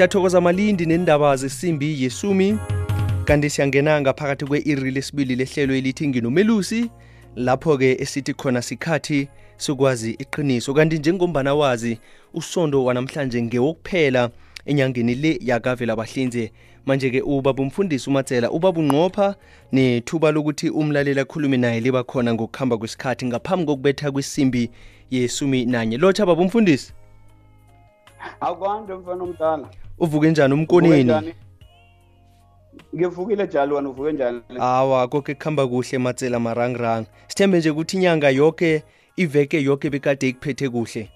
siyathokoza malindi nendaba zesimbi yesumi kanti siyangena ngaphakathi kwe-iri lesibili lehlelo elithi nginomelusi lapho-ke esithi khona sikhathi sokwazi iqiniso. Kanti njengombana wazi usondo wanamhlanje ngewokuphela enyangeni le yakavela bahlinze. Manje-ke ubaba umfundisi umatsela ubaba unqopha nethuba lokuthi umlaleli akhulume naye liba khona ngokuhamba kwesikhathi ngaphambi kokubetha kwesimbi yesumi nanye. Lotsha baba umfundisi. Akwande mfana omdala. Uvuke njani umkoneni ngivukile njalo wena uvuke njani? Awa konke kuhamba kuhle matsela marangrang. Sithembe nje ukuthi inyanga yonke iveke yonke bekade ikuphethe kuhle.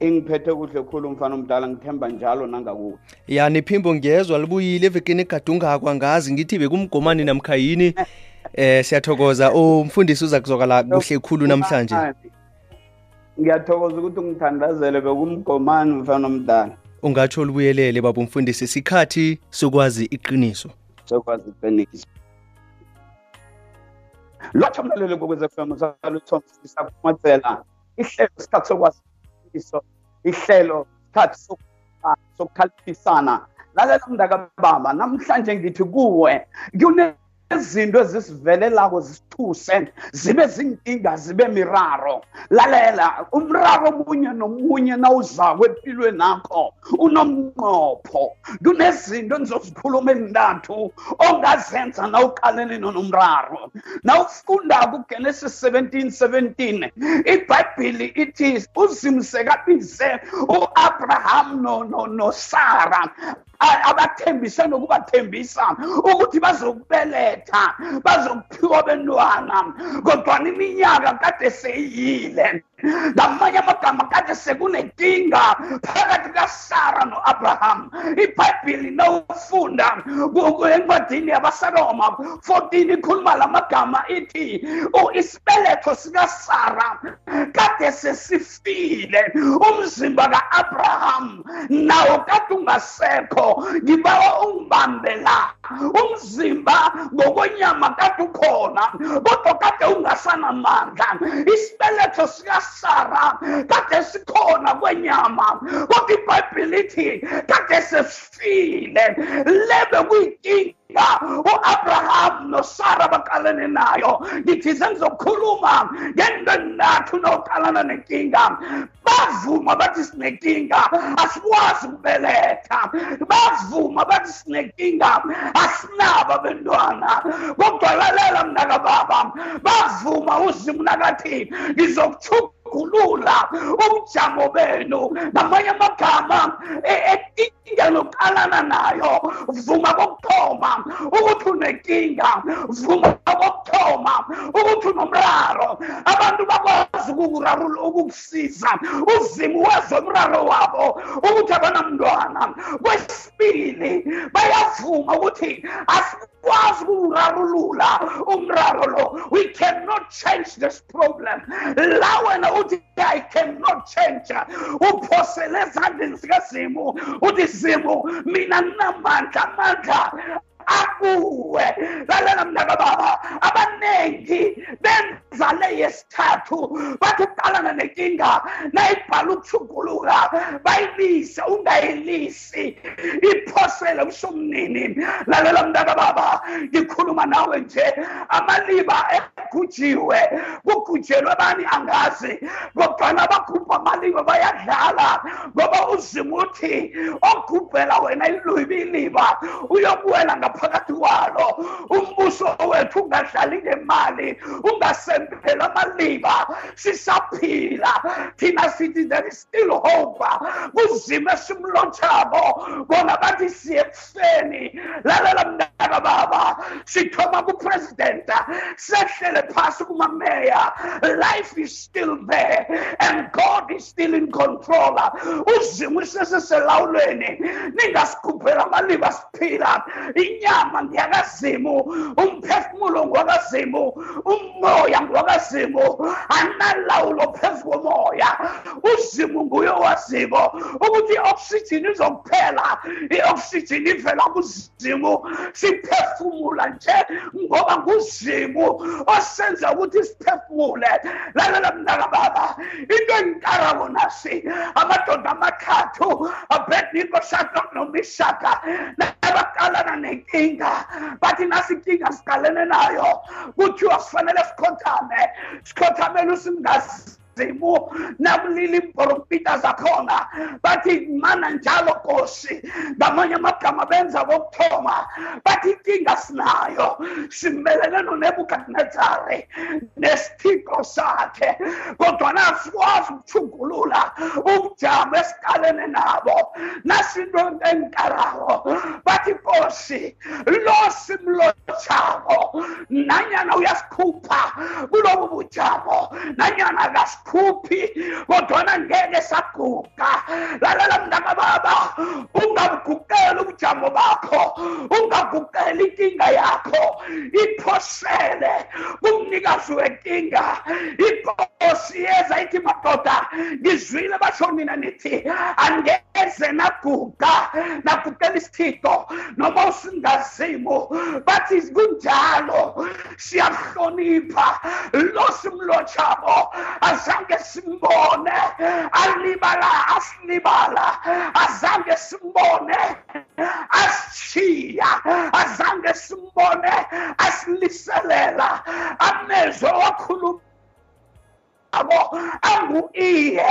Ingiphethe kuhle khulu mfana omdala ngithemba njalo nangakuwe. Ya nephimbo ngiyezwa libuyile evekeni egade ungakwa ngazi ngithi bekumgomani namkha yini. Eh siyathokoza. Umfundisi uza kuzokala kuhle khulu namhlanje. Ngiyathokoza ukuthi ungithandazele bekumgomani mfana omdala ungatsho olubuyelele baba umfundisi sikhathi sokwazi iqiniso. Sokwazi iqiniso. Lotho mlaleli kokwez f m saluthomsisakumatsela ihlelo sikhathi sokwazi iqiniso. Ihlelo sikhathi sokukhaliphisana. Lalela mndakababa namhlanje ngithi kuwe izinto ezisivelelako zisithuse zibe zinkinga zibe miraro. Lalela umraro omunye nomunye nawuzako empilweni nakho unomnqopho. Kunezinto endizozikhuluma ezintathu ongazenza nawuqalene nomraro nawufundako ugenesis 17 17 ibhayibhili ithi uzimsekabize u-abraham nosara. Abathembise nokubathembisa ukuthi bazokubeletha bazokuphiwa bentwana kodwana iminyaka kade seyile ngamanye amagama kade sekunenkinga phakathi kasara no-abraham ibhayibhili nawufunda encwadini yabasaroma 14 ikhuluma la magama ithi isibeletho sikasara kade sesifile. Umzimba ka-abraham nawo kade ungasekho. Ngibawa ungibambe la umzimba ngokwenyama kade ukhona kodwa kade ungasanamandla isibeletho sikasara kade sikhona kwenyama kodwa ibhayibhili ithi kade sesifile. Lebe kuyinkinga u-abraham nosara baqalene nayo ngithi sengizokhuluma ngento enathu noqalana nenkinga bavuma bathi sinenkinga asikwazi ukubeletha. Bavuma bathi sinenkinga asinabo abentwana. Kodwa lalela mnakababa bavuma uzimu nakathi ngizokuthukulula ubujamo benu ngamanye amagama nayo. Vuma kokuthoma ukuthi unenkinga. Vuma kokuthoma ukuthi unomraro. Abantu bakwazi ukukusiza. Uzimu umraro wabo ukuthi abanamntwana. Kwesibili bayavuma ukuthi asikwazi umraro lo. We cannot change this problem. La wena i cannot change. Uphosele ezandleni zikazimu uthi zimu mina namandla amandla akuwe lalela mntaka baba abaningi benza le yesithathu bathi uqalana nenkinga nayibhala ukuthuguluka bayilise ungayilisi. Iphosele kusho umnini lalela mntaka baba ngikhuluma nawe nje amaliba egujiwe kugujelwe bani angazi kodwana abagubha amaliba bayadlala ngoba uzimu uthi ogubhela wena iluybiliba uyobuwela ngaphakathi kwalo. Umbuso wethu ungadlali ngemali ungasempela amaliba. Sisaphila. Thina sithi there is still hope. Kuzima esimlotshabo bona bathi siye ebuseni lalela mntaka baba. Sithoma kupresidenta sehlele phasi kumameya. Life is still there and god is still in control. Uzimu seseselawulweni ningasikhuphela amaliba siphila. Inyama ngiyakazimu umphefumulo ngwakazimu umoya ngwakazimu analawulo phezu komoya. Uzimu nguye owaziko ukuthi i-oxygen izokuphela i-oxygen ivela kuzimu. Siphefumula nje ngoba nguzimu senza ukuthi siphefumule. Lalela mntaka baba into engikarabo nasi amadoda amathathu abedniko shadok nomishaka nabaqalana nenkinga bathi nasi inkinga siqalene nayo kuthiwa sifanele sikhothame sikhothamele usingazi zimu nabulili imporompita zakhona bathi mana njalo kosi ngamanye amagama benza bokuthoma bathi inkinga sinayo simelene nonebukadinezari nesithixo sakhe kodwana sikwazi ukuthungulula ubujamo esiqalene nabo nasinto enkarabo bathi kosi lo simlotshako nanyana uyasikhupha kulobu bujamo nanyana akasikhuphi kodwana ngeke saguga. Lalela mntaka baba ungabuguqeli ubujamo bakho ungaguqeli inkinga yakho. Iphosele kumnikazi wenkinga. Inkosi yeza ithi madoda ngizwile basho nina nithi angeze naguga naguqela isithixo noma usingazimu bathi kunjalo siyahlonipha lo simlotshabo azange simbone alibala asilibala azange simbone asishiya azange simbone asiliselela amezwe wakhuluma abo angu-iye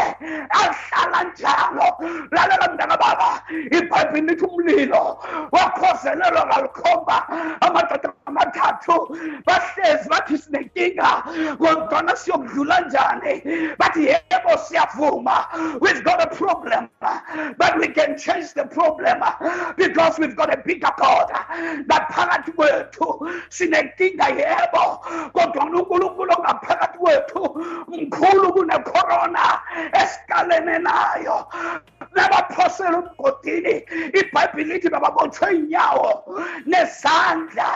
ahlala njalo. Lalela mntaka baba ibhayibhili lithi umlilo wakhozelelwa ngalikhomba. Amadoda amathathu bahlezi bathi sinenkinga kodwana siyokudlula njani? Bathi yebo siyavuma. We've got a problem but we can change the problem because we've got a bigger god. Ngaphakathi kwethu sinenkinga yebo kodwana unkulunkulu ongaphakathi kwethu mkhulu kunecorona esikalene nayo. Nabaphosela umgodini ibhayibhili lithi bababotshwe inyawo nezandla.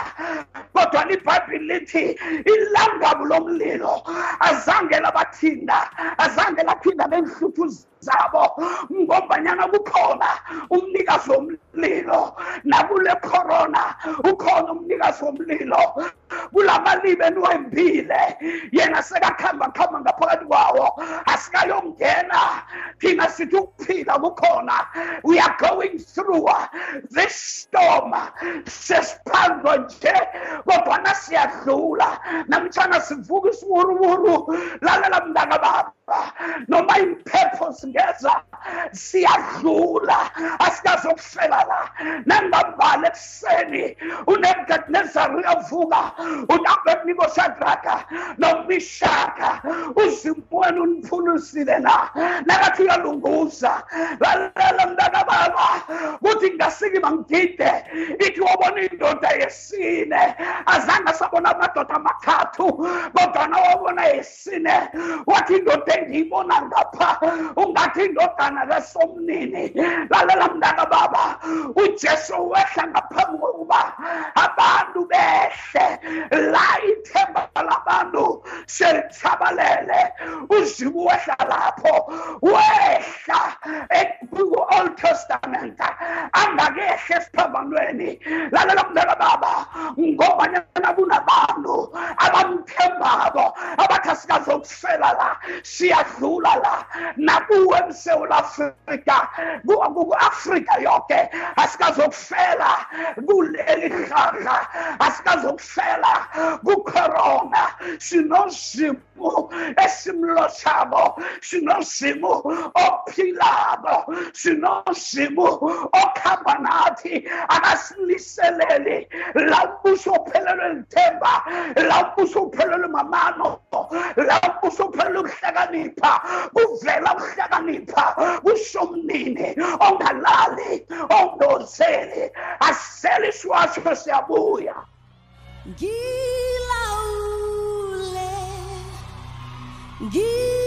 Kodwa ibhayibhili lithi ilangabu lomlilo azange labathinda azange laphinda nenhluthu zabo ngombanyana kukhona umnikazi womlilo. Nakule corona ukhona umnikazi womlilo. Kulamalibe eniwembile yena sekakhamba khamba ngaphakathi kwawo. Asikayongena. Thina sithi ukuphila kukhona. We are going through this storm. Sesiphandwa nje kodwana siyadlula. Namtshana sivuka isiwuruwuru lalela mntaka baba noma impepho zingeza siyadlula asikazokufela la. Nangambala ekuseni unebukadinezari uyavuka unabebniko shadraka nomishaka uzimweni uniphulusile na nakathi uyalunguza lalela mntaka baba kuthi ngasikima ngide ithi wabona indoda yesine azange sabona amadoda amathathu kodwana wabona yesine wathi indoda engiyibona ngapha ungathi indodana kasomnini. Lalela mntaka baba ujesu wehla ngaphambi kokuba abantu behle. La ithemba labantu selithabalele uzimu wehla lapho wehla ku-old testament angakehla esiphambanweni lalela mntaka baba ngobanyana kunabantu abamthembako abathi asikazokufela la siyadlula la nakuwe emsewula afrika ku-afrika yonke asikazokufela kuleli hlahla asikazokufela kucorona. Senhor, esse meu chamo, Shinossimu, O Pilabo, Shinossimu, O Cabanati, Anaslicelele, Lambuso Pelelo Temba, Lambuso Pelelo Mamano, Lambuso Pelelo Chaganipa, Uvela Chaganipa, Usomnine, Ongalali, Ondozele, Acele Suas Perseabuia. Gila. Ngilawule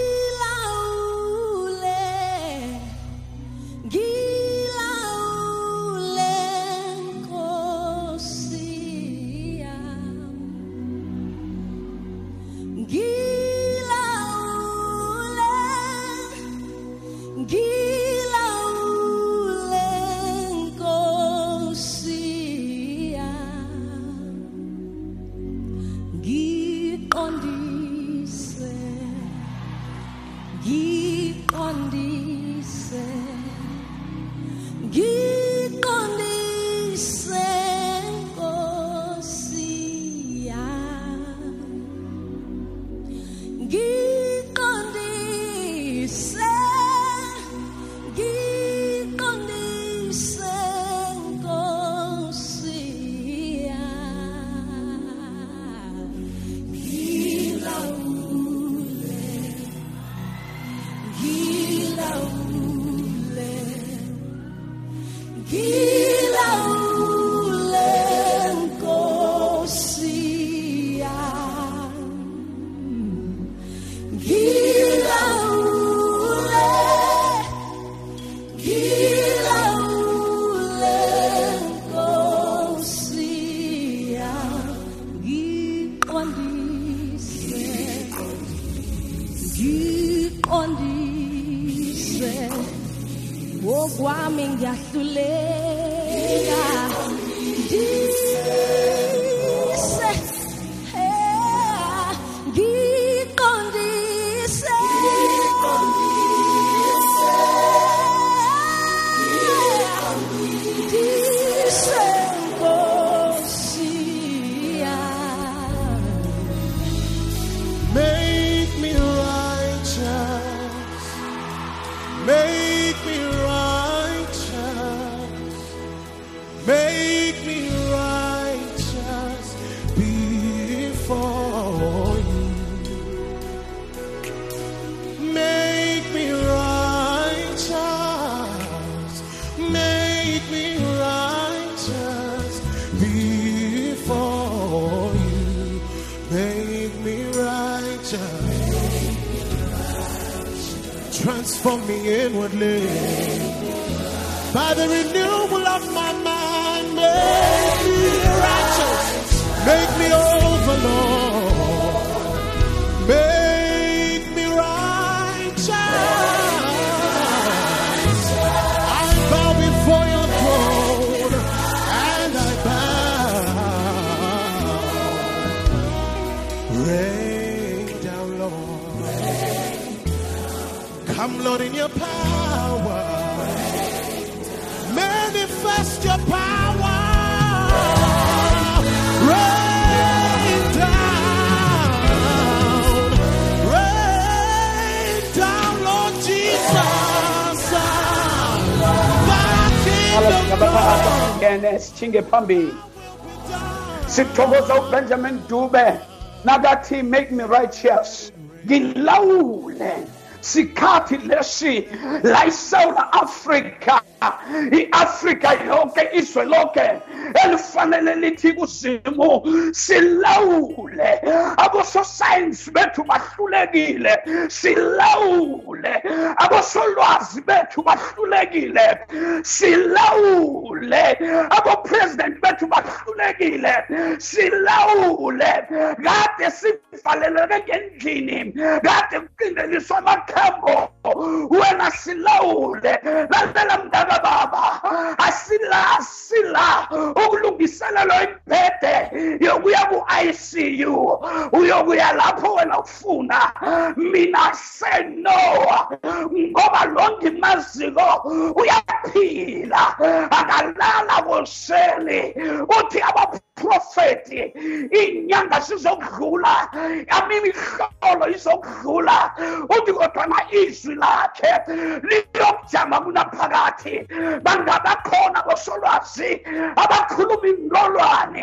Come, Lord, in your power. Manifest your power. Rain down. Rain down, Lord Jesus. Sithokoza ubenjamin dube nakathi make me righteous ngilawule sikhathi lesi la isewula afrika. I-afrika yonke izwe lonke elifanele lithi kuzimu silawule abososayensi bethu bahlulekile silawule abosolwazi bethu bahlulekile silawule abopresident bethu bahlulekile silawule. Kade sivaleleke ngendlini kade kuqindeliswa amakhambo wena silawule lalela mntaka baba asila asila. Ukulungiselela imbhede yokuya ku-icu uyokuya lapho wena ufuna. Mina senoa ngoba lo ngimaziko uyaphila. Akalala kosheli uthi abaprofeti inyanga sizokudlula amimihlolo izokudlula. Uthi kodwana izwi lakhe liyokujama kunaphakathi. Bangabakhona bosolwazi abakhuluma indolwane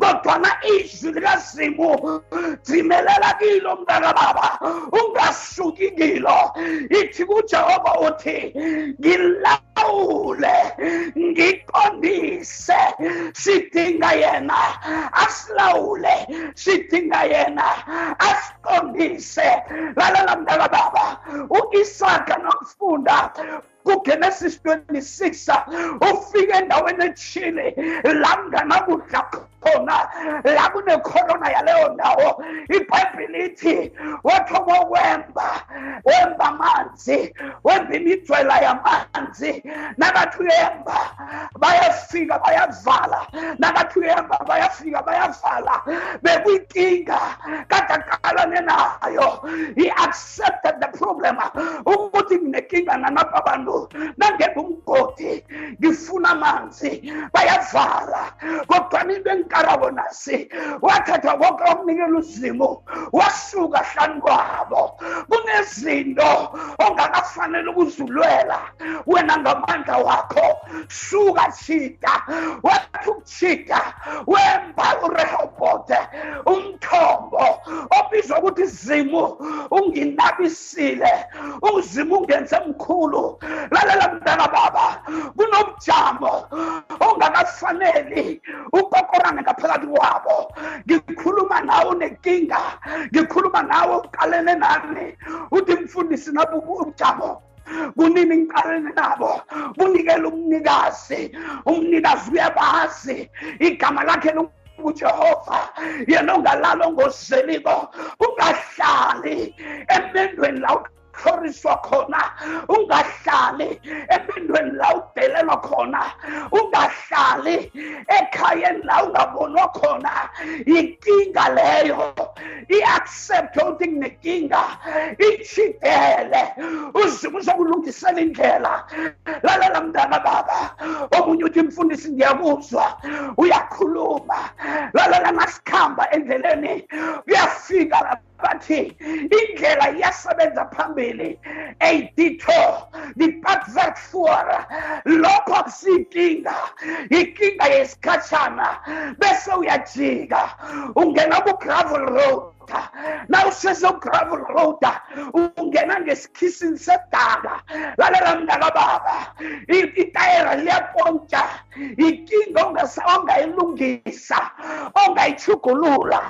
kodwana izwi likazimu dzimelela kilo mntaka baba ungasuki kilo. Ithi kujehova uthi ngilawule ngiqondise sidinga yena asilawule sidinga yena asiqondise. Lalela mntaka baba u-isaka nomfunda kugenesis 26 uh, ufike endaweni ethile la kunganakudla khona. La kunekhorona yaleyo ndawo. Ibhayibhile ithi wathoma wemba wemba amanzi wemba imijwela yamanzi. Nakathi uyemba bayafika bayavala. Nakathi uyemba bayafika bayavala. Bekuyinkinga kade uqalene nayo. He accepted the problem. Ukuthi nginenkinga nanapha abantu nangeke umgodi ngifuna amanzi bayavala. Kodwa into engikarabo nasi wathatha konke okunikela uzimo wasuka hlani kwabo. Kunezinto ongakafanele ukuzulwela wena ngamandla wakho suka chita wathi ukuchita wemba urehobote umthombo obizwa ukuthi zimu unginabisile uzimu ungenze mkhulu. Lalela mntana baba kunobujamo ongakafaneli ukokorane ngaphakathi kwabo. Ngikhuluma nawe unenkinga ngikhuluma nawe uqalene nami. Uthi mfundisi nabu ubujamo kunini ngiqalene nabo? Bunikele umnikazi. Umnikazi uyabazi. Igama lakhe ujehova yena ongalalo ngozeliko ungahlali emendweni la hloriswa khona ungahlali empindweni la udelelwa khona ungahlali ekhayeni la ungabonwa khona. Inkinga leyo i-accept ukuthi nginenkinga ichidele uzima uzokulungisela indlela. Lalela mntana baba omunye uthi mfundisi ngiyakuzwa uyakhuluma. Lalela nasikhamba endleleni kuyafika bathi indlela iyasebenza phambili. A detour depart that for lokho akusinkinga. Inkinga yesikhatshana. Bese uyajika. Ungena ku-gravel road na usese ugravel road ungena ngesikhisini sedaka. Lalela mntaka baba itayera liyapontsha inkinga ongayilungisa ongayithugulula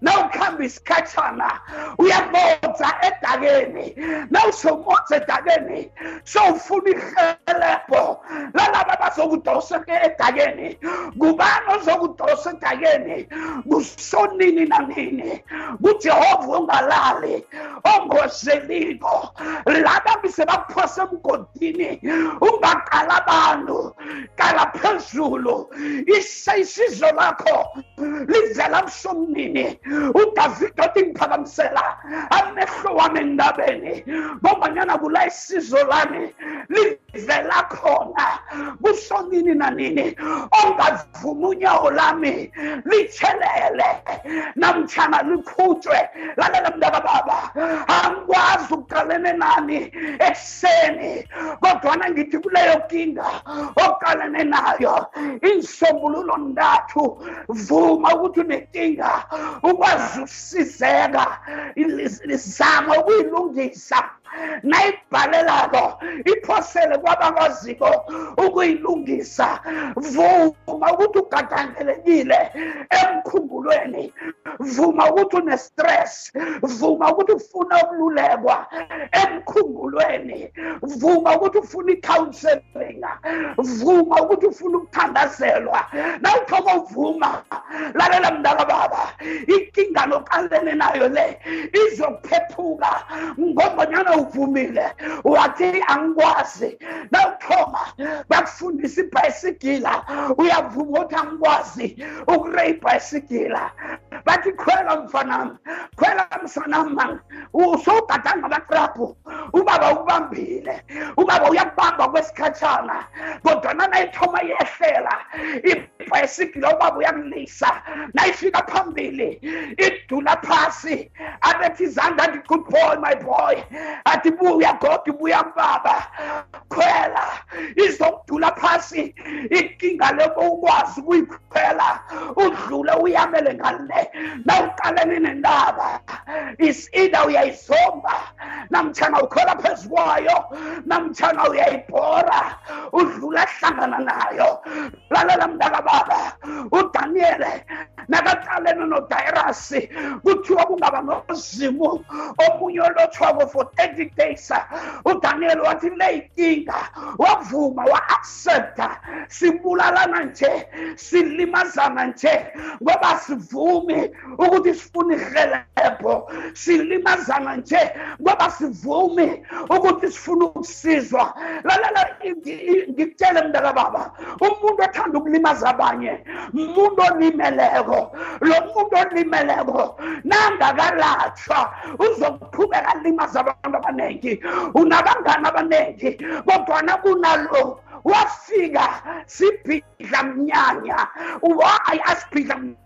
na ukuhamba isikhatshana uyamotsa edakeni. Na usomotsa edakeni sowufuna ihelebho lalaba bazokudoseka edakeni. Ngubani ozokudosa edakeni? Kusonini nanini? Kujehova ungalali. Ongozeliko laba mise bakuphose emgodini ungaqala abantu. Qala phezulu. Isizo lakho. Livela msomnini udavida othi ngiphakamisela amehlo wami endabeni. Ngombanyana kula isizo lami livela khona kusonini nanini? Ongavuma unyawo lami litshelele namtshana likhutshwe. Lalela mntaka baba. Angikwazi ukuqalene nani ekuseni. Kodwana ngithi kuleyo kinga oqalene nayo insombululo ndathu vuma ukuthi unenkinga ukwazi ukusizeka. Zama ukuyilungisa. Nayibhalelako iphosele kwabakwaziko ukuyilungisa vuma ukuthi ugadangelekile emkhumbulweni vuma ukuthi une-stress vuma ukuthi ufuna ukululekwa emkhumbulweni vuma ukuthi ufuna i-counseling vuma ukuthi ufuna ukuthandazelwa. Nawuthoma uvuma lalela mntaka baba inkinga noqalene nayo le izokuphephuka ngombanyana uvumile. Wathi angikwazi nawuthoma bakufundisa ibhayisigila uyavuma ukuthi angikwazi ukure ibhayisigila bathi khwela mfanami khwela msanami usowugadanga abatraphu ubaba ubambile. Ubaba uyakubamba kwesikhatshana kodwana nayithoma yehlela ibhayisigila ubaba uyakulisa nayifika phambili idula phasi. Abethi izandla athi good boy my boy. Athi buya goda buya mbaba khwela izokudula phasi. Inkinga lebo ukwazi ukuyikhwela udlule uyamele ngale. Nawuqalene nendaba is either uyayizomba namtshana ukhola phezu kwayo namtshana uyayibhora udlula ehlangana nayo. Lalela mntakababa udaniyele nakaqalene nodayirasi kuthiwa kungaba nozimu omunye olothwako for thirty days. Udaniyeli wathi le yinkinga wavuma wa-aksepta sibulalana nje silimazana nje ngoba sivumi ukuthi sifuna ihlelebho silimazana nje ngoba sivumi ukuthi sifuna ukusizwa. Lalela ngi- ngikutshele mntaka baba umuntu othanda ukulimaza abanye umuntu olimeleko lo muntu olimeleko nangakalatshwa uzokuqhubeka alimaza abantu abaningi unabangani abaningi kodwana kunalo wafika sibhidla mnyanya why asibhidla mnyanya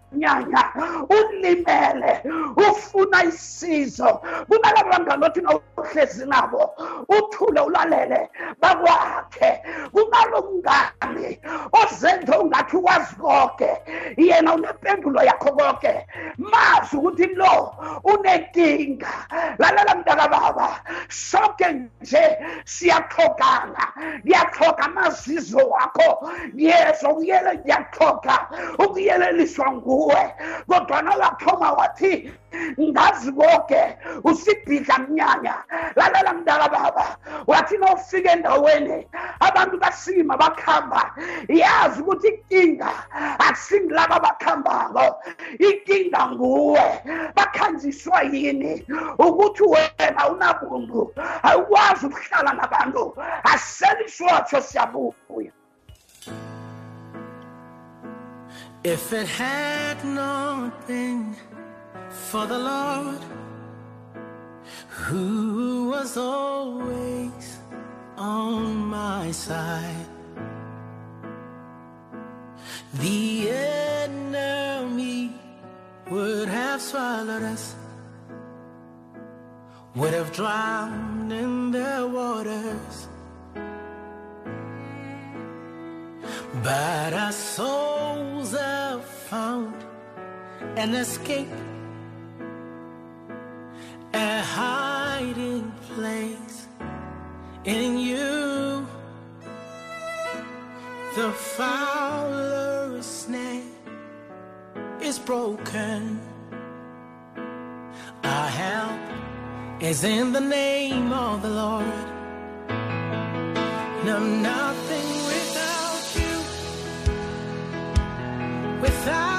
ulimele ufuna isizo. Kunalabo bangani othi nawuhlezi nabo uthule ulalele bakwakhe. Kunalo mngani ozenze ungathi ukwazi konke yena unempendulo yakho konke mazi ukuthi lo unenkinga. Lalela mntaka baba sonke nje siyaxhokana ngiyathoka amazizo wakho. Yezo ukuyele ngiyathoka ukuyeleliswa nguwe kodwana wathoma wathi ngazi konke usibhidla mnyanya. Lalela mntaka baba wathi nawufika endaweni abantu basima bakhamba. Yazi ukuthi inkinga akusingilaba abakhambako. Inkinga nguwe bakhanjiswa yini? Ukuthi wena unabuntu awukwazi ukuhlala nabantu. Aseliswatsho siyabuya. If it had not been for the Lord, who was always on my side, the enemy would have swallowed us, would have drowned in their waters. But our souls have found an escape, a hiding place in you. The fowler's snare is broken. Our help is in the name of the Lord. No, nothing Without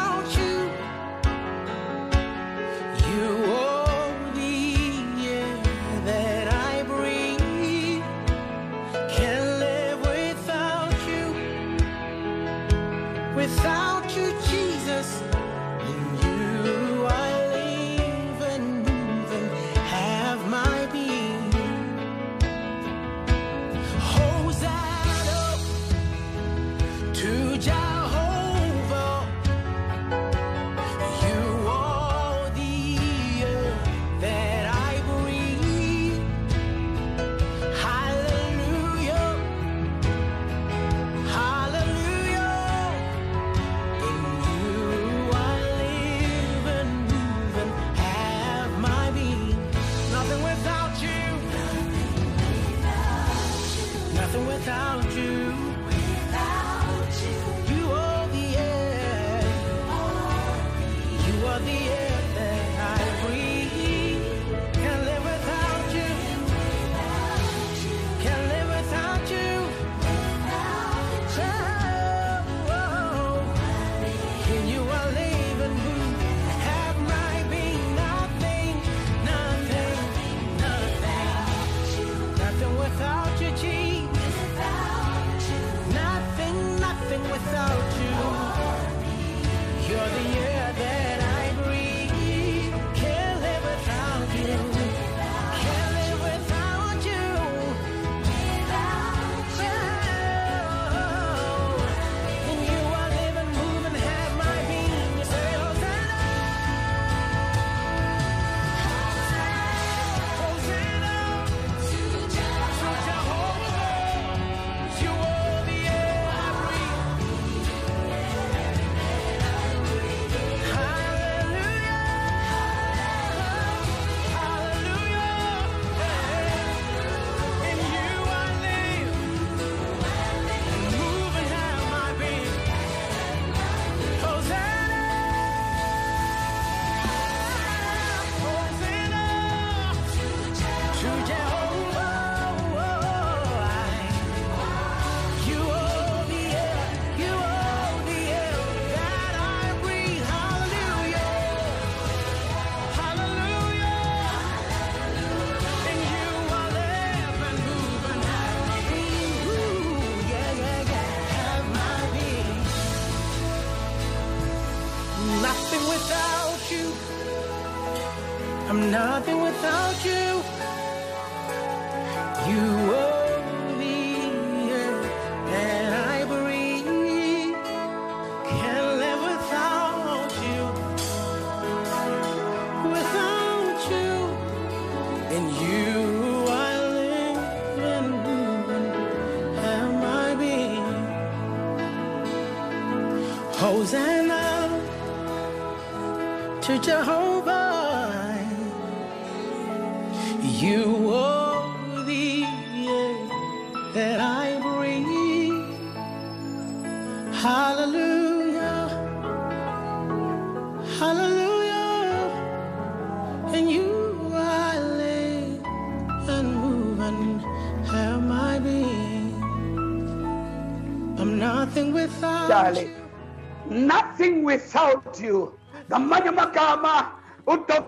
you ngamanye amagama udr.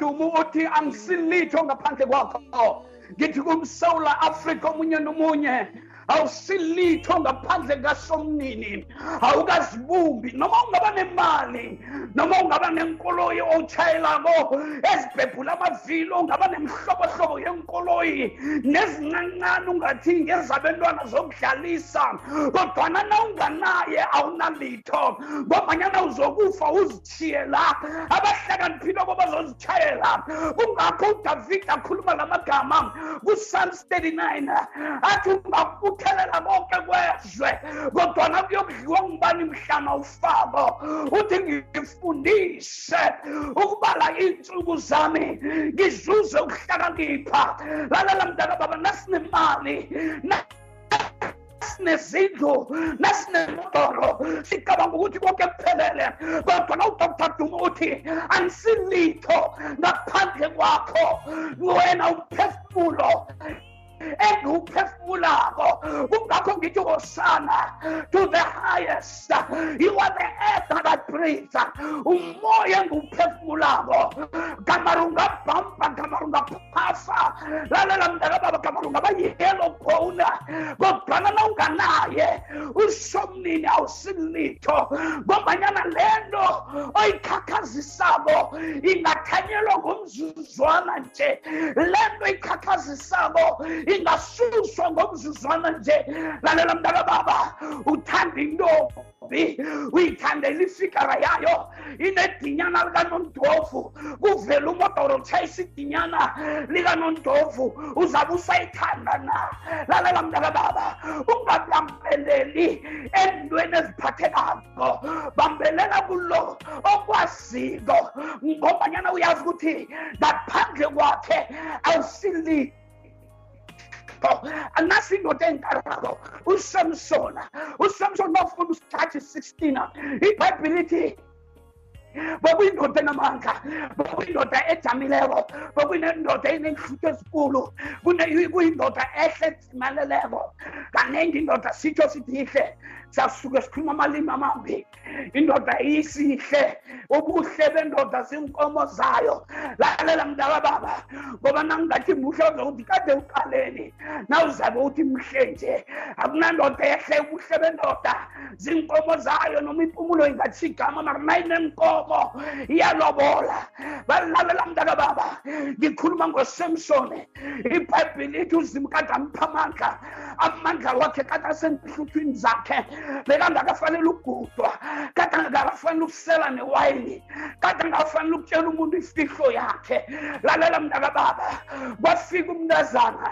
Dumu uthi angisilitho ngaphandle kwakho. Ngithi kumsewula afrika omunye nomunye awusilitho ngaphandle kasomnini awukazibumbi. Noma ungaba nemali noma ungaba nenkoloyi owutshayelako ezibhebhula amavili ungaba nemihlobohlobo yenkoloyi nezincancane ungathi ngezabentwana zokudlalisa kodwana na unganaye awunalitho. Ngomanyana uzokufa uzithiye la abahlakaniphile bazozitshayela kungakho udavid akhuluma la magama kuPsalms 39 athi ungabuthelela konke kwezwe. Kodwana kuyokudliwa ngubani mhlana ufako uthi ngifundise ukubala iy'nsuku zami ngizuze ukuhlakanipha lalela mntana baba nasinemali na- sinezindlu nasinemotoro sicabanga ukuthi konke kuphelele. Kodwa na udr duma uthi angisilitho ngaphandle kwakho wena umphefumulo. Engiwuphefumulako kungakho ngithi hosana to the highest. You are the air that I breathe umoya engiwuphefumulako gamara ungabhampa gamara ungaphafa lalela mntaka baba gamara ungaba yellow bone kodwana na unganaye usomnini awusilitho ngombanyana lento oyikhakhazisako ingathanyelwa ngomzuzwana nje. Lento ikhakhazisako ingasuswa ngomzuzwana nje. Lalela mntaka baba uthanda intombi uyithandela ifikara yayo inedinyana likanondovu kuvela umodoro utshayisa idinyana likanondovu uzabe usayithanda na? Lalela mntaka baba ungabambeleli entweni eziphathekako bambelela kulo okwaziko ngobanyana uyazi ukuthi ngaphandle kwakhe awusilitho anasi indoda enkarako usamsona usamsona mafuna usithathe 16 ibhayibhile ithi bekuyindoda enamandla bekuyindoda ejamileko bekuyindoda enenhlutho ezikulu kuyindoda ehle ezimaleleko. Kaningi indoda sitsho sithi ihle sasuke sikhuluma amalimi amambi. Indoda isihle ubuhle bendoda zinkomo zayo. Lalela mntaka baba ngoba nangingathi muhle uzokuthi kade uqaleni nawuzabe uthi mhle nje akunandoda ehle ubuhle bendoda. Zinkomo zayo noma impumulo ingathi igama mara nayinenkomo iyalobola balalela mntaka baba ngikhuluma ngosamsoni ibhayibhile ithi uzima kade ampha amandla amandla wakhe kade asenhluthwini zakhe bekangakafanele ukugudwa kade angakafanele ukusela newayini kade angakafanele ukutshela umuntu ifihlo yakhe. Lalela mntaka baba kwafika umntazana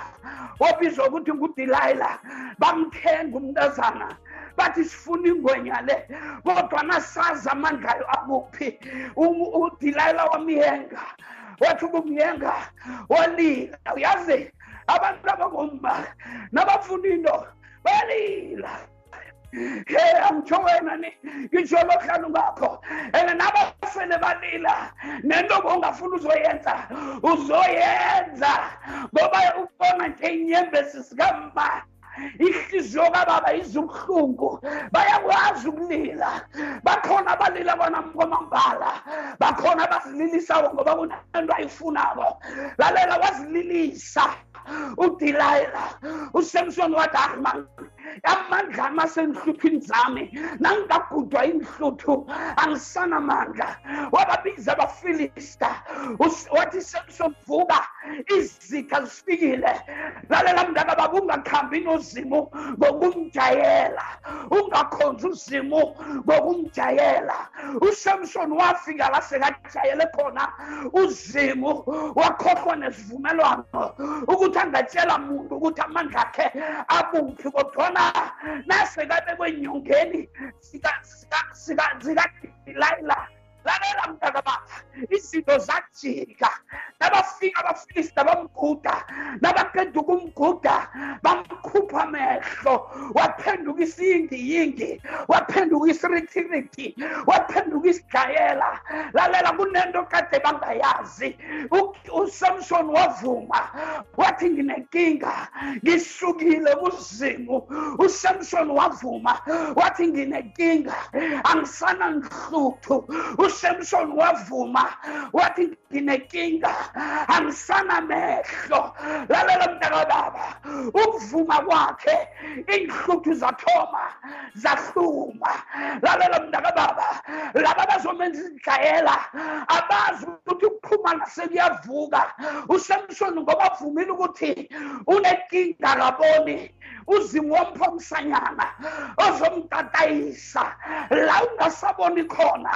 obizwa ukuthi ngudilayila bamthenga umntazana. Bathi sifuna ingwenya le kodwa nasazi amandla ayo akuphi U- udilayila wamyenga wathi ukumyenga walila. Uyazi abantu abangomba nabafuna into balila he angitsho wena ni ngitsho lohlanu ngakho and nabafele balila. Nento bongafuna uzoyenza uzoyenza. Ngoba ubona nje inyembezi sikamba ihliziyo kababa izubuhlungu bayakwazi ukulila bakhona abalila bona kwamambala bakhona abazililisayo ngoba kunento ayifunako. Lalela wazililisa. Udilayela usamson wathi man amandla ami asenhluphini zami. Nangingagudwa inhluthu angisanamandla wababiza abafilista wathi samson vuka izitha zifikile. Lalela mntaka baba ungakhambi nozimu ngokumjayela. Ungakhonzi uzimu ngokumjayela. Usamson wafika la sekajayele khona uzimu wakhohlwa nesivumelwano. Ukuthi angatshela muntu ukuthi amandla akhe akuphi kodwana nasekabekwe enyongeni zikadilayila lalela mntaka baba izinto zajika nabafika abafilista bamguda nabaqeda ukumguda bamkhupha amehlo. Waphenduka isiyingiyingi waphenduka isiritiriti waphenduka isidlayela lalela kunento kade bangayazi. U- usamson wavuma. Wathi nginenkinga. Ngisukile kuzimu. Usamson wavuma. Wathi nginenkinga. Angisana usamson wavuma wathi nginenkinga angisanamehlo lalela mntakababa ukuvuma kwakhe iinhluthu zathoma zahluma. Lalela mntakababa laba bazomenza izidlayela abazi ukuthi ukuphumana sekuyavuka usamson ngoba avumile ukuthi unekinga kaboni uzimu wompha umsanyana ozomtatayisa. La ungasaboni khona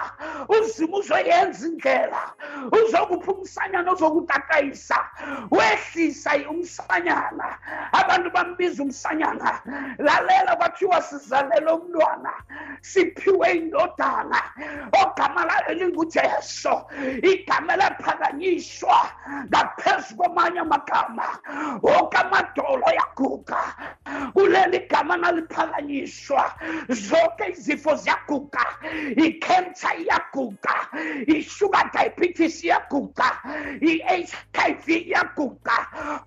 uzimu uzoyenza indlela. Uzokupha umsanyana ozokutatayisa wehlisa umsanyana abantu bambiza umsanyana. Lalela kwathiwa sizalele umntwana. Siphiwe indodana. Ogama layo lingujesu. Igama laphakanyiswa ngaphezu kwamanye amagama. Woke amadolo yaguga kuleli gama naliphakanyiswa. Zonke izifo ziyaguga. Ikhensa iyaguga. I-sugar diabetes iyaguga i-hiv iyaguga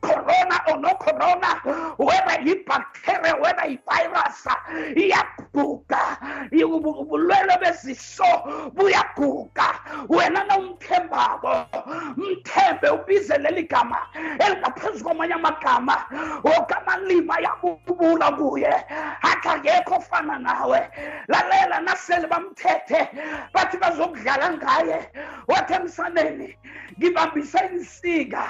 corona ono corona whether i bacteria whether i virus iyaguga ubulwele beziso buyaguga wena nawumthembako mthembe ubize leli gama elingaphezu kwamanye amagama. Woke amalimi ayakubula kuye. Athi akekho ofana nawe. Lalela nasele bamthethe. Bathi bazokudlala ngaye wathi emsaneni ngibambisa insika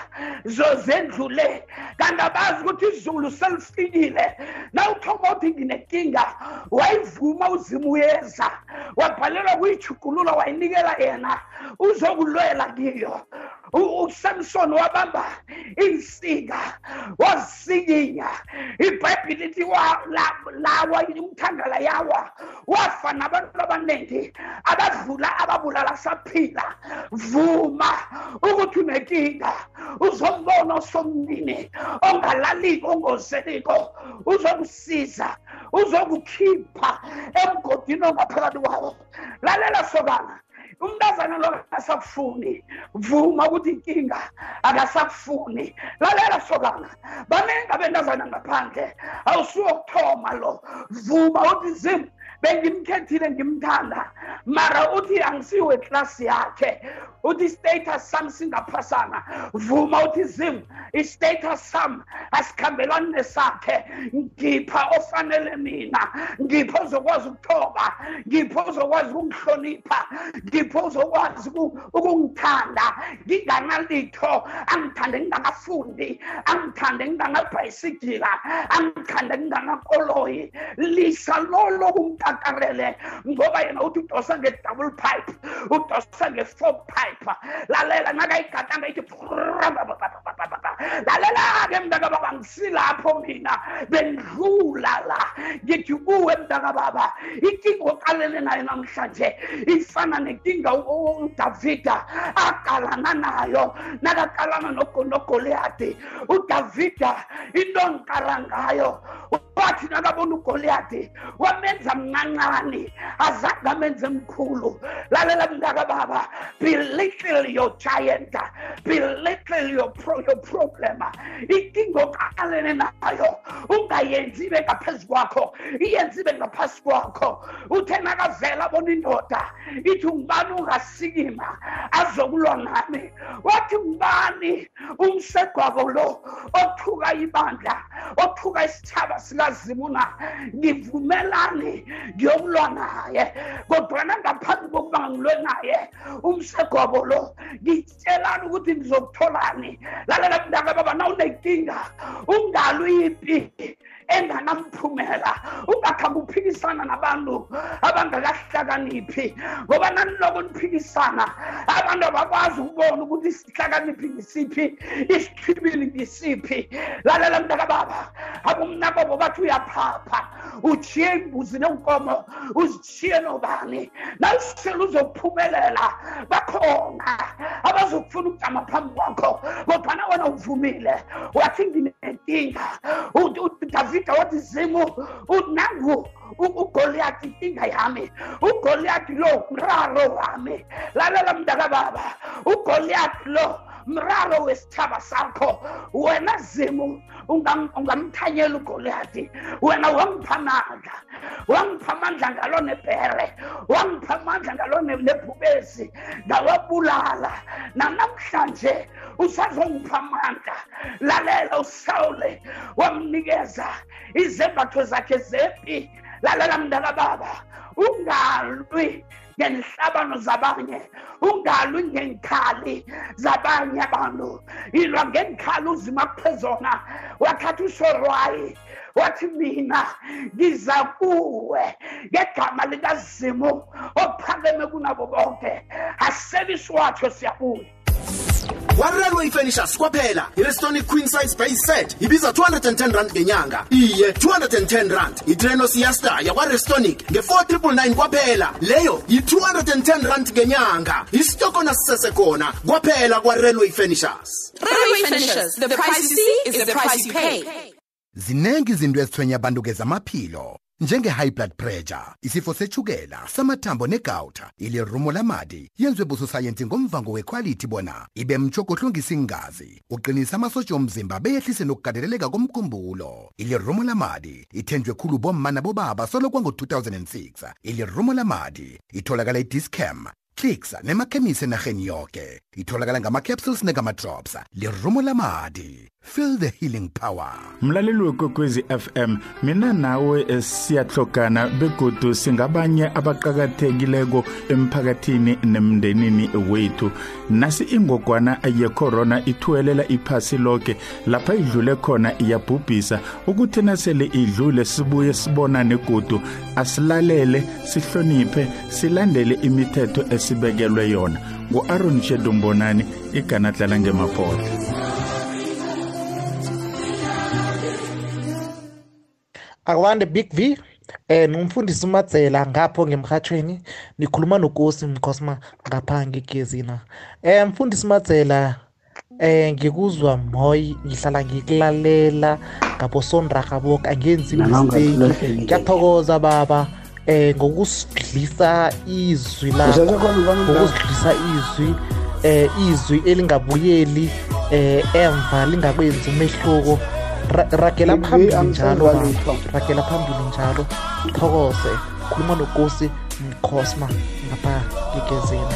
zozendlule kanti abazi ukuthi izulu selifikile nawuthoma uthi nginenkinga wayivuma uzima uyeza. Wabhalelwa kuyijugulula wayinikela yena. Uzokulwela kiyo. U- usamson wabamba insika wazisikinya ibhayibhile lithi wa- la- lawa umthangala yawa wafa nabantu abaningi abadlula ababulala saphila. Vuma ukuthi unenkinga uzombona osomnini ongalaliko ongozeliko uzokusiza uzokukhipha emgodini ongaphakathi kwawo. Lalela sokana umntazana lo akasakufuni. Vuma ukuthi inkinga akasakufuni. Lalela sokana baningi abentazana ngaphandle. Awusuwokuthoma lo. Vuma uthi zimu bengimkhethile ngimthanda. Mara uthi angisiwe eklasi yakhe. Uthi status sam singaphasana. Vuma uthi zim i-status sam asikhambelani nesakhe. Ngipha ofanele mina. Ngipho ozokwazi ukuthoba. Ngipho ozokwazi ukungihlonipha. Ngipho ozokwazi uku- ukungithanda. Nginganalitho. Angithande ngingakafundi angithande nginganabhayisikila angithande nginganakoloyi lisa lolo kumkakarele ngoba yena uthi udosa nge-double pipe udosa nge-four pipe lalela nakayigadanga ithi lalela-ke mntaka baba ngisilapho mina bendlula la ngithi kuwe mntaka baba inkinga oqalene nayo namhlanje ifana nenkinga u- u- udavida aqalana nayo nakaqalana nogo- nogoliyadi udavida into ngiqala ngayo wathi nakabona ugoliyadi wamenza mncancane azange amenze mkhulu. Lalela mntaka baba belittle your giant belittle your, pro, your problem. Inkinga oqalene nayo ungayenzi ibe ngaphezu kwakho iyenzi ibe ngaphasi kwakho. Uthe nakavela abona indoda ithi ngubani ungasikima azokulwa nami wathi ngubani umsegwabo lo othuka ibandla othuka isithaba sikazimuna ngivumelani ngiyokulwa naye. Kodwana ngaphambi kokuba ngilwe naye umsegwabo lo ngitshelani ukuthi ngizokutholani. Lalela mntaka baba na unenkinga ungalwi ipi enganamphumela ungakhambi uphikisana nabantu abangakahlakaniphi ngoba naniloko niphikisana? Abantu abakwazi ukubona ukuthi isihlakaniphi ngisiphi isichibili ngisiphi. Lalela mntakababa abomnakobo bathi uyaphapha ujiye imbuzi nenkomo uzishiye nobani. Nalisele uzophumelela bakhona abazokufuna ukujama phambi kwakho kodwana wena uvumile wathi nginenkinga U- u- davida wathi zimu u- nangu u- ugoliathi inkinga yami ugoliathi lo mraro wami. Lalela mntakababa ugoliathi lo mraro wesithaba sakho. Wena zimu ungam- ungamthanyela ugoliathi. Wena wangipha amandla wangipha amandla ngalo nebhere wangipha amandla ngalo ne- nebhubesi ngawabulala. Nanamhlanje usazongipha amandla. Lalela usawule wamnikeza izembatho zakhe zepi lalela mntakababa ungalwi ngenhlabano zabanye ungalwi ngenkhali zabanye abantu. Ilwa ngenkhali uzima kuphezona wakhathi usorwayi wathi mina ngiza kuwe ngegama likazimu ophakeme kunabo bonke. Asebisi watsho siyabuya. Wa-railway furnitures kwaphela. Irestonic queen size base set ibiza 210 rand ngenyanga. Iye 210 rand. Itreno siasta yakwarestonic nge-4999 kwaphela. Leyo yi-210 rand ngenyanga. Isitokona sisesekhona kwaphela kwa-railway furnitures Railway Finishers. The price you see is the price you pay. ziningi izinto ezithwenya abantu kezamaphilo njenge-high blood pressure isifo sethukela samathambo negawuta ilirumo lamadi yenziwe busosayensi ngomvango wekhwalithi bona ibe mtshogo ohlungisa ingazi uqinisa amasotsha omzimba beyehlise nokugandeleleka komkhumbulo. Ilirumo lamadi ithenjwe khulu bomma nabobaba solo kwango-2006 ilirumo lamadi itholakala idiscam clicks nemakhemisi enarheni yoke. Itholakala ngama-capsules negama-drops lirumo lamadi feel the healing power. Mlaleli wekwekwezi fm mina nawe siyahlogana begodu singabanye abaqakathekileko emphakathini nemndenini wethu. Nasi ingogwana yecorona ithuwelela iphasi loke. Lapha idlule khona iyabhubhisa. Ukuthi nasele idlule sibuye sibonane godu. Asilalele sihloniphe silandele imithetho esibekelwe yona. Ngu-aron shedombonani iganadlala ngemapota akwande big v eh ngumfundisi umadzela ngapho ngemhathweni nikhuluma nokosi mkhosima ngapha ngegezina eh mfundisi madzela eh ngikuzwa moyi ngihlala ngikulalela ngapho sonraga boke angenzi mistake. ngiyathokoza baba. Eh ngokusidlisa izwi lakho. Ngokusidlisa izwi eh izwi elingabuyeli eh emva lingakwenzi umehluko. Ra- ragela phambili njalo baba ragela phambili njalo. Thokoze. Khuluma nokosi mkhosima ngapha ngegezini.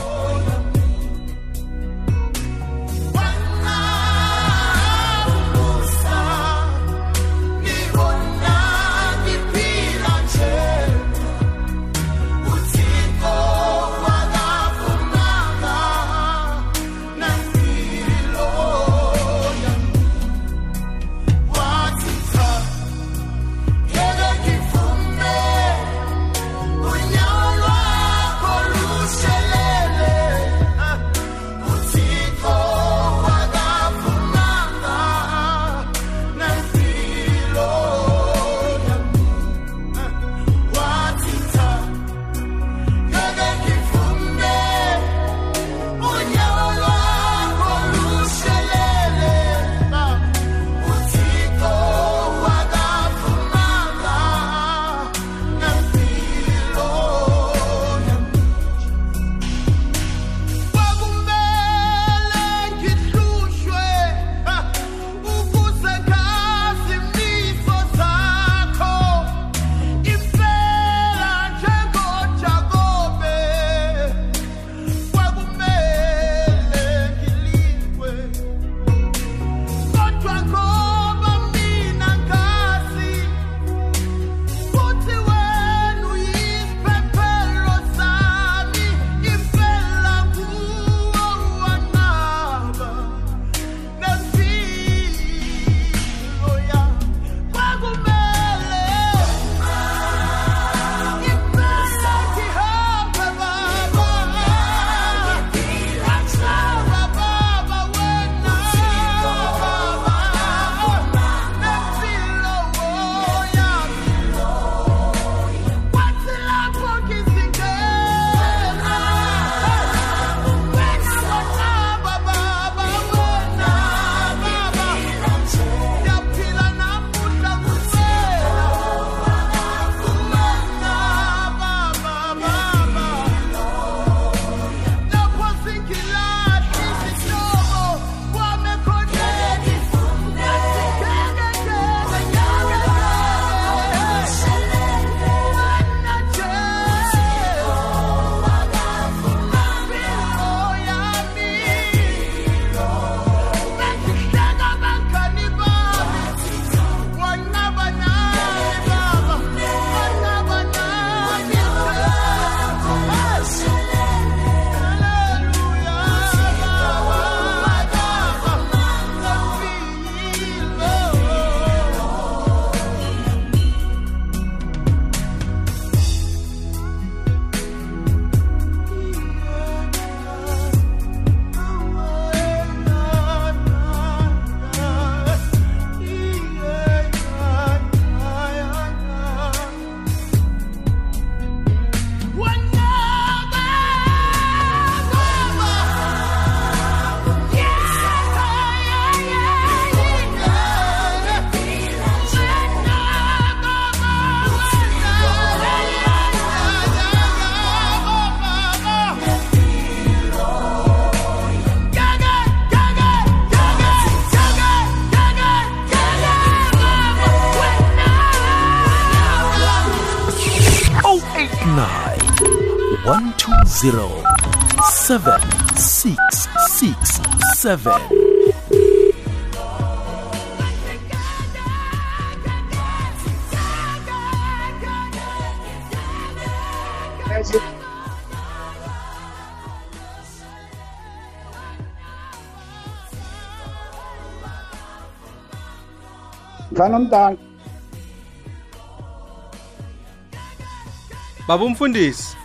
120 7667 mfana omdala baba umfundisi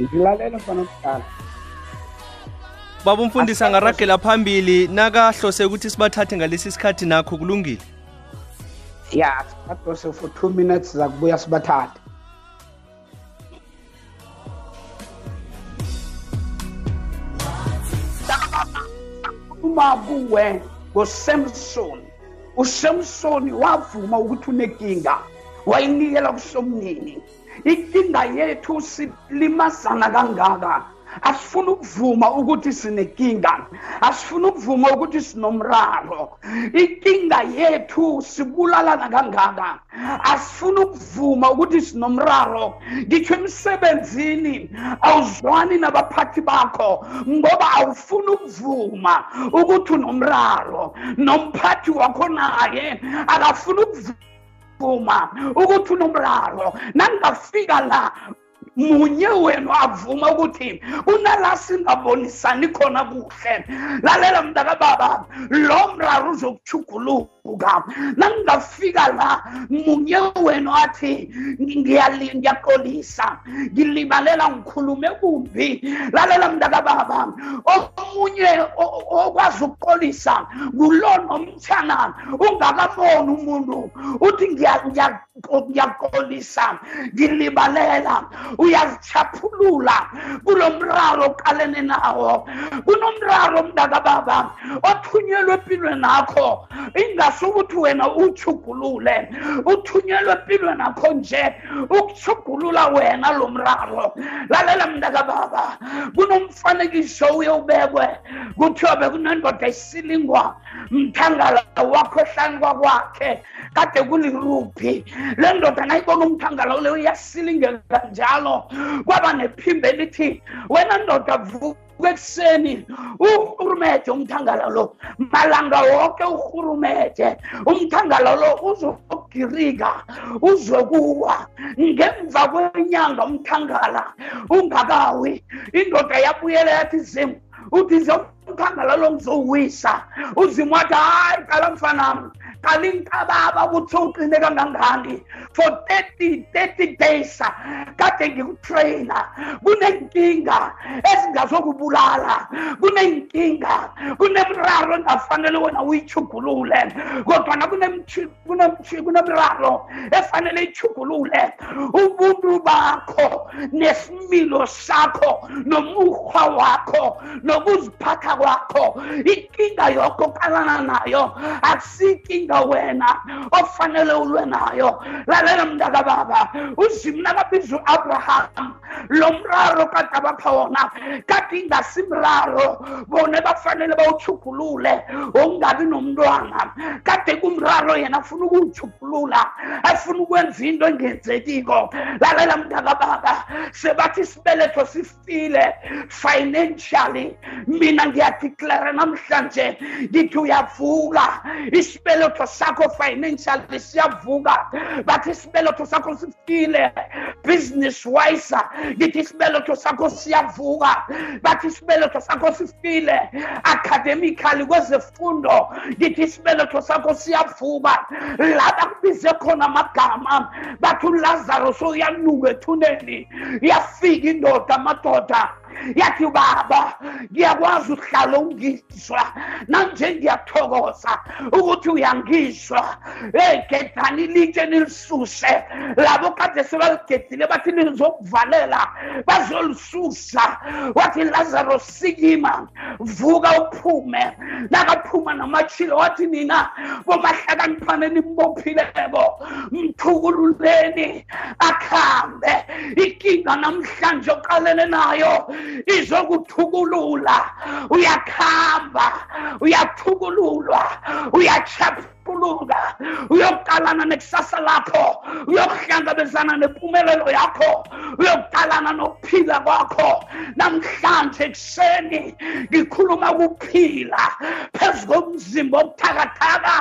ngilalela mfana omdala baba umfundisi angaragela phambili nakahlose ukuthi sibathathe ngalesi sikhathi nakho kulungile. Ya sadose for two minutes zakubuya sibathathe. Uma kuwe ngosamson usamsoni wavuma ukuthi unenkinga wayinikela kusomnini inkinga yethu silimazana kangaka. Asifuna ukuvuma ukuthi sinenkinga asifuna ukuvuma ukuthi sinomraro. Inkinga yethu sibulalana kangaka. Asifuna ukuvuma ukuthi sinomraro. Ngitsho emsebenzini awuzwani nabaphathi bakho ngoba awufuni ukuvuma ukuthi unomraro. Nomphathi wakho naye akafuni ukuvuma. Ukuthi unomraro nangingafika la munye wenu avuma ukuthi kunala singabonisani khona kuhle? Lalela mntakababa lo mraro uzokuchuguluka nangingafika la munye wenu athi ngiyali- ngiyaxolisa ngilibalela ngikhulume kumbi. Lalela mntakababa omunye o- o- okwazi ukuxolisa ngulo nomtshana ungakaboni umuntu uthi ngiya- ngiya- ngiyaxolisa ngilibalela. Uyazichaphulula kulo mraro oqalene nawo. Kunomraro mntakababa othunyelwe empilweni nakho. Ingasukuthi wena uthugulule uthunyelwe empilweni nakho nje ukuthugulula wena lo mraro. Lalela mntakababa kunomfanekiso uye ubekwe kuthiwa bekunendoda isilingwa mthangala wakho ehlani kwakwakhe kade kuliruphi le ndoda nayibona umthangala ule uyasilingeka njalo kwaba nephimbo elithi wena ndoda vuka ekuseni urhurumete umthangala lo. Malanga wonke urhurumete umthangala lo uzogirika uzokuwa. Ngemva kwenyanga umthangala ungakawi. Indoda yabuyela yathi zimu uthi nje umthangala lo ngizowuwisa uzimu wathi hayi qala mfanami qala inkababa ukuthi uqine kangangani for 30 30 days uh, kade ngikutrayina kunenkinga ezingazokubulala. Kunenkinga. Kunemraro engafanele wena uyichugulule kodwana kunemraro efanele ichugulule ubuntu bakho nesimilo sakho nomukhwa wakho nokuziphatha kwakho inkinga yokho oqalana nayo akusikinga wena ofanele ulwe nayo lalela mntakababa uzimu nakabiza u-abraham lo mraro kade abapha wona kade ingasimraro bona bafanele bawuchugulule ongabi nomntwana kade kumraro yena afuna ukuwuchugulula afuna ukwenza into engenzekiko. Lalela mntakababa sebathi isibeletho sifile financially. Mina ngiyadeclare namhlanje ngithi uyavuka isibeletho sakho financially siyavuka. Bathi isibeletho sakho sifile business wise ngithi isibeletho sakho siyavuka. Bathi isibeletho sakho sifile academically kwezefundo ngithi isibeletho sakho siyavuka. La bakubize khona amagama bathi ulazarus uyanuka ethuneni. Yafika indoda amadoda yathi baba ngiyakwazi ukuhlala ungizwa nanje ngiyathokoza ukuthi uyangizwa. Hey gedani litshe nilisuse. Labo kade sebaligedile bathi nizokuvalela bazolisusa. Wathi lazaro sikima vuka uphume. Nakaphuma namachilo wathi nina bomahlakaniphane nimbophileko mthukululeni akhambe. Ikinga namhlanje oqalene nayo izokuthukulula. Uyakhamba. Uyathukululwa. Uyachaphuluka uyoqalana nekusasa lakho uyokuhlangabezana nempumelelo yakho. Uyokuqalana nokuphila kwakho. Namhlanje ekuseni ngikhuluma kuphila. Phezu komzimba obuthakathaka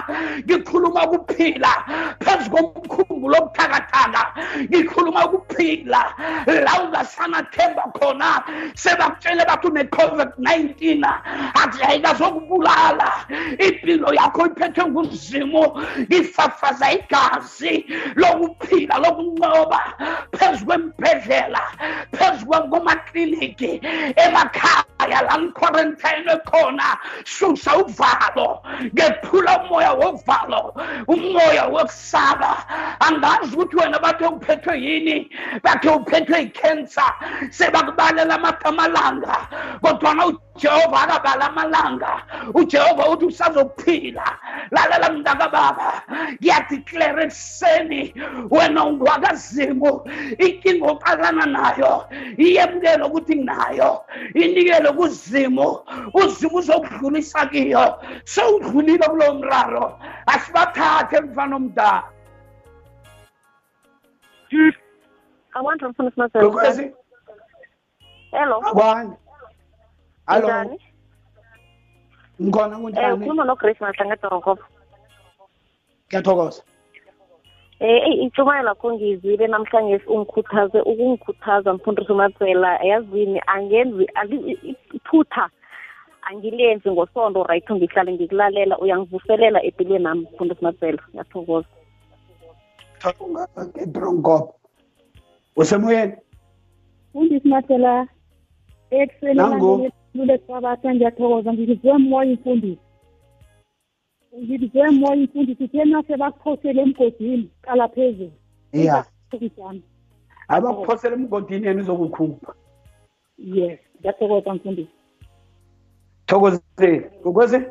ngikhuluma kuphila. Phezu komkhumbulo obuthakathaka ngikhuluma kuphila. La ungasanathemba khona sebakutshele bathi une-covid-19 athi ayikazokubulala impilo yakho iphethwe nguzimu ngifafaza igazi lokuphila lokunqoba phezu kwembhedlela phezu kwamakliniki emakhaya la nikhwarentayinwe khona susa uvalo ngephula umoya wovalo umoya wokusaba. Angazi ukuthi wena bathe uphethwe yini bathe uphethwe yi-cancer sebakubalela amagama alanga kodwana ujehova akabala amalanga ujehova uthi usazophila lalela mntakababa ngiyadiklara ekuseni wena ungwakazimu inkinga oqalana nayo. Iyemukele ukuthi nginayo inikele kuzimu uzimu uzokudlulisa kiyo. Sewudlulile kulowo mraro. Asibathathe mfana omdala Hello. Hello. Hello. Ngikhona Eh kunjani ukhuluma no Grace Mahlange Dorokop. ngiyathokoza. Eh ey itshumayela kho ngizwile namhlanje ungikhuthaze ukungikhuthaza mfundisi umatsela yazini angenzi ali- iphutha angilenzi ngosondo right ngihlale ngikulalela uyangivuselela empilweni nami mfundisi matsela ngiyathokoza. Edronkop usemoyeni? Mfundisi matsela ekuseni Nangu. lule sabatha ngiyathokoza ngizwe moya imfundisi ngizwe moya imfundisi thena sebakuphosele emgodini qala phezulu. Ya Mfundisi abakuphosela emgodini yena uzokukhupha yes ngiyathokoza mfundisi. Thokozeni ukwezi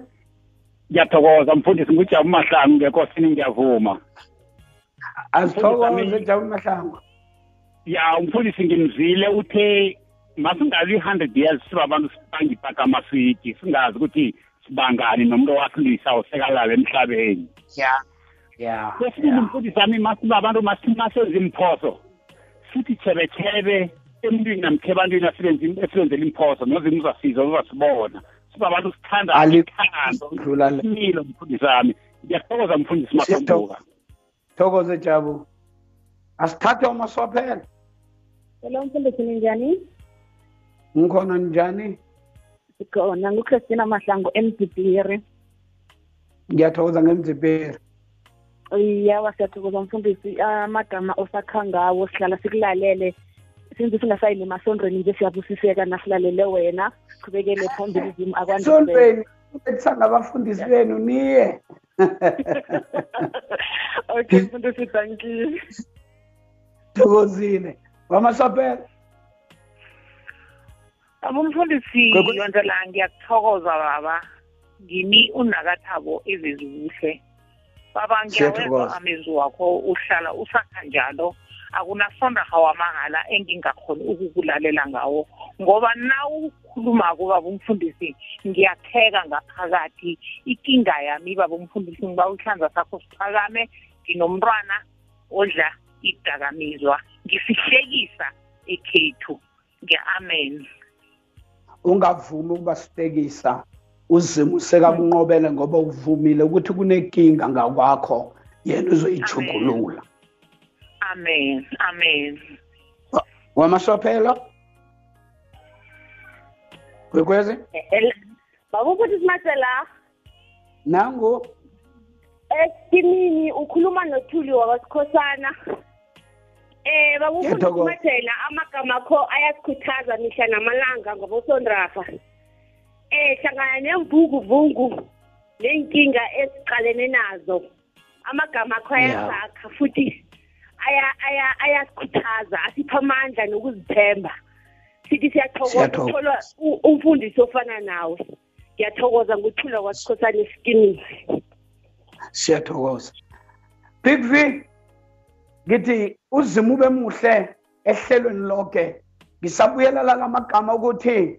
ngiyathokoza mfundisi ngujabu mahlangu ngekosini ngiyavuma. Azithokoze jabu mahlangu. Ya umfundisi ngimzile uthe masingazi i-hundred years sibabantu sibangipakama sithi singazi ukuthi sibangani nomuntu owasilisa osekalala emhlabeni. Ya ya kwesibili mfundisi ami masibabantu masimasenza imphoso sithi chebechebe emntwini namkhe ebantwini esibenzela imphoso nozimu uzasiza uzasibona. Sibabantu sithanda Ali- ithando Dlula le. imilo mfundisi ami ngiyathokoza mfundisi masombuka thokoze jabu. Asithathe umaswaphela. Hello mfundisi ninjani ngikhona njani? Sikhona nguChristina Mahlango emdibiri ngiyathokoza ngemziperi yawa siyathokoza mfundisi amagama osakha ngawo sihlala sikulalele. Since singasayi nemasondweni nje siyabusiseka nasilalele wena. Qhubekele phambili zimu akwandisele sondweni ethanga abafundisi benu niye. Okay mfundisi thank you. Thokozile. Wamaswaphela abumfundisi Gwe- yondlela ngiyakuthokoza baba. Ngimi unakathabo evezukuhle baba Siyathokoza. amezwi wakho uhlala usakha njalo. Akunasondaha wamahala engingakhoni ukukulalela ngawo. Ngoba na ukhulumako baba umfundisi ngiyatheka ngaphakathi. Ikinga yami baba umfundisi ngiba uhlanza sakho siphakame. Nginomntwana odla idakamizwa. Ngisihlekisa ekhethu. Nge-amen. Ungavumi ukuba sitekisa uzimu sekakunqobele ngoba uvumile ukuthi kunenkinga ngakwakho yena uzoyijugulula. Amen amen. Wamaswaphela kwekwezi baba ukuthi simasela? Nangu? Esimini ukhuluma nothuli wakwasikhosana eh Ngiyathokoza. bakufumathela amagama akho ayasikhuthaza mihla namalanga ngobosondrafa eh hlangana nemvunguvungu nenkinga esiqalene nazo. Amagama akho ayasakha futhi aya aya ayasikhuthaza asipha amandla nokuzithemba. Sithi siyathokoza ukuthola umfundisi ofana nawe. Ngiyathokoza ngokuthula kwasikhosana esikimini. Siyathokoza. Big v ngithi uzimu ube muhle ehlelweni lonke ngisabuyela la magama ukuthi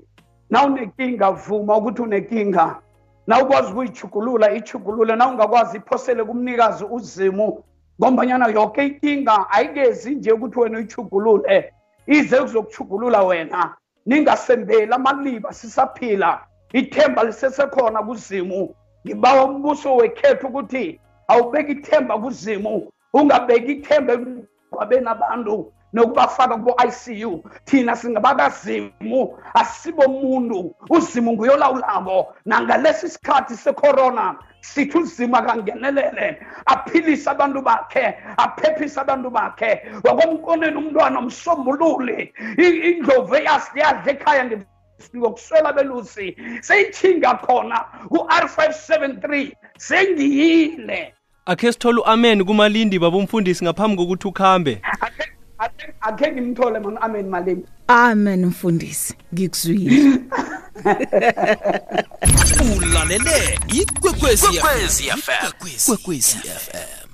na unenkinga vuma ukuthi unenkinga na ukwazi ukuyijugulula ijugulule na ungakwazi iphosele kumnikazi uzimu ngombanyana yonke inkinga ayikezi nje ukuthi wena uyijugulule ize kuzokuchugulula wena. Ningasembeli amaliba sisaphila. Ithemba lisesekhona kuzimu. Ngibawa umbuso wekhethu ukuthi awubeki ithemba kuzimu. Ungabeki ithemba ekugwabeni abantu nokubafaka kubo-ICU thina singabakazimu asibomuntu uzimu nguyolawulako. Nangalesi sikhathi secorona sithi uzimu akangenelele. Aphilise abantu bakhe aphephise abantu bakhe. Wakomkoneni umntwana umsombululi indlovu yadla ekhaya ngokuswela belusi. Seyithinga khona ku-r573 sengiyile. Akhe sithole u-amen kumalindi babomfundisi ngaphambi kokuthi ukhambe. Akhe- akhe ngimthole mana amen malini amen mfundisi ngikuzwile. Ulalele ikwekwezi fm ikwekwezi fm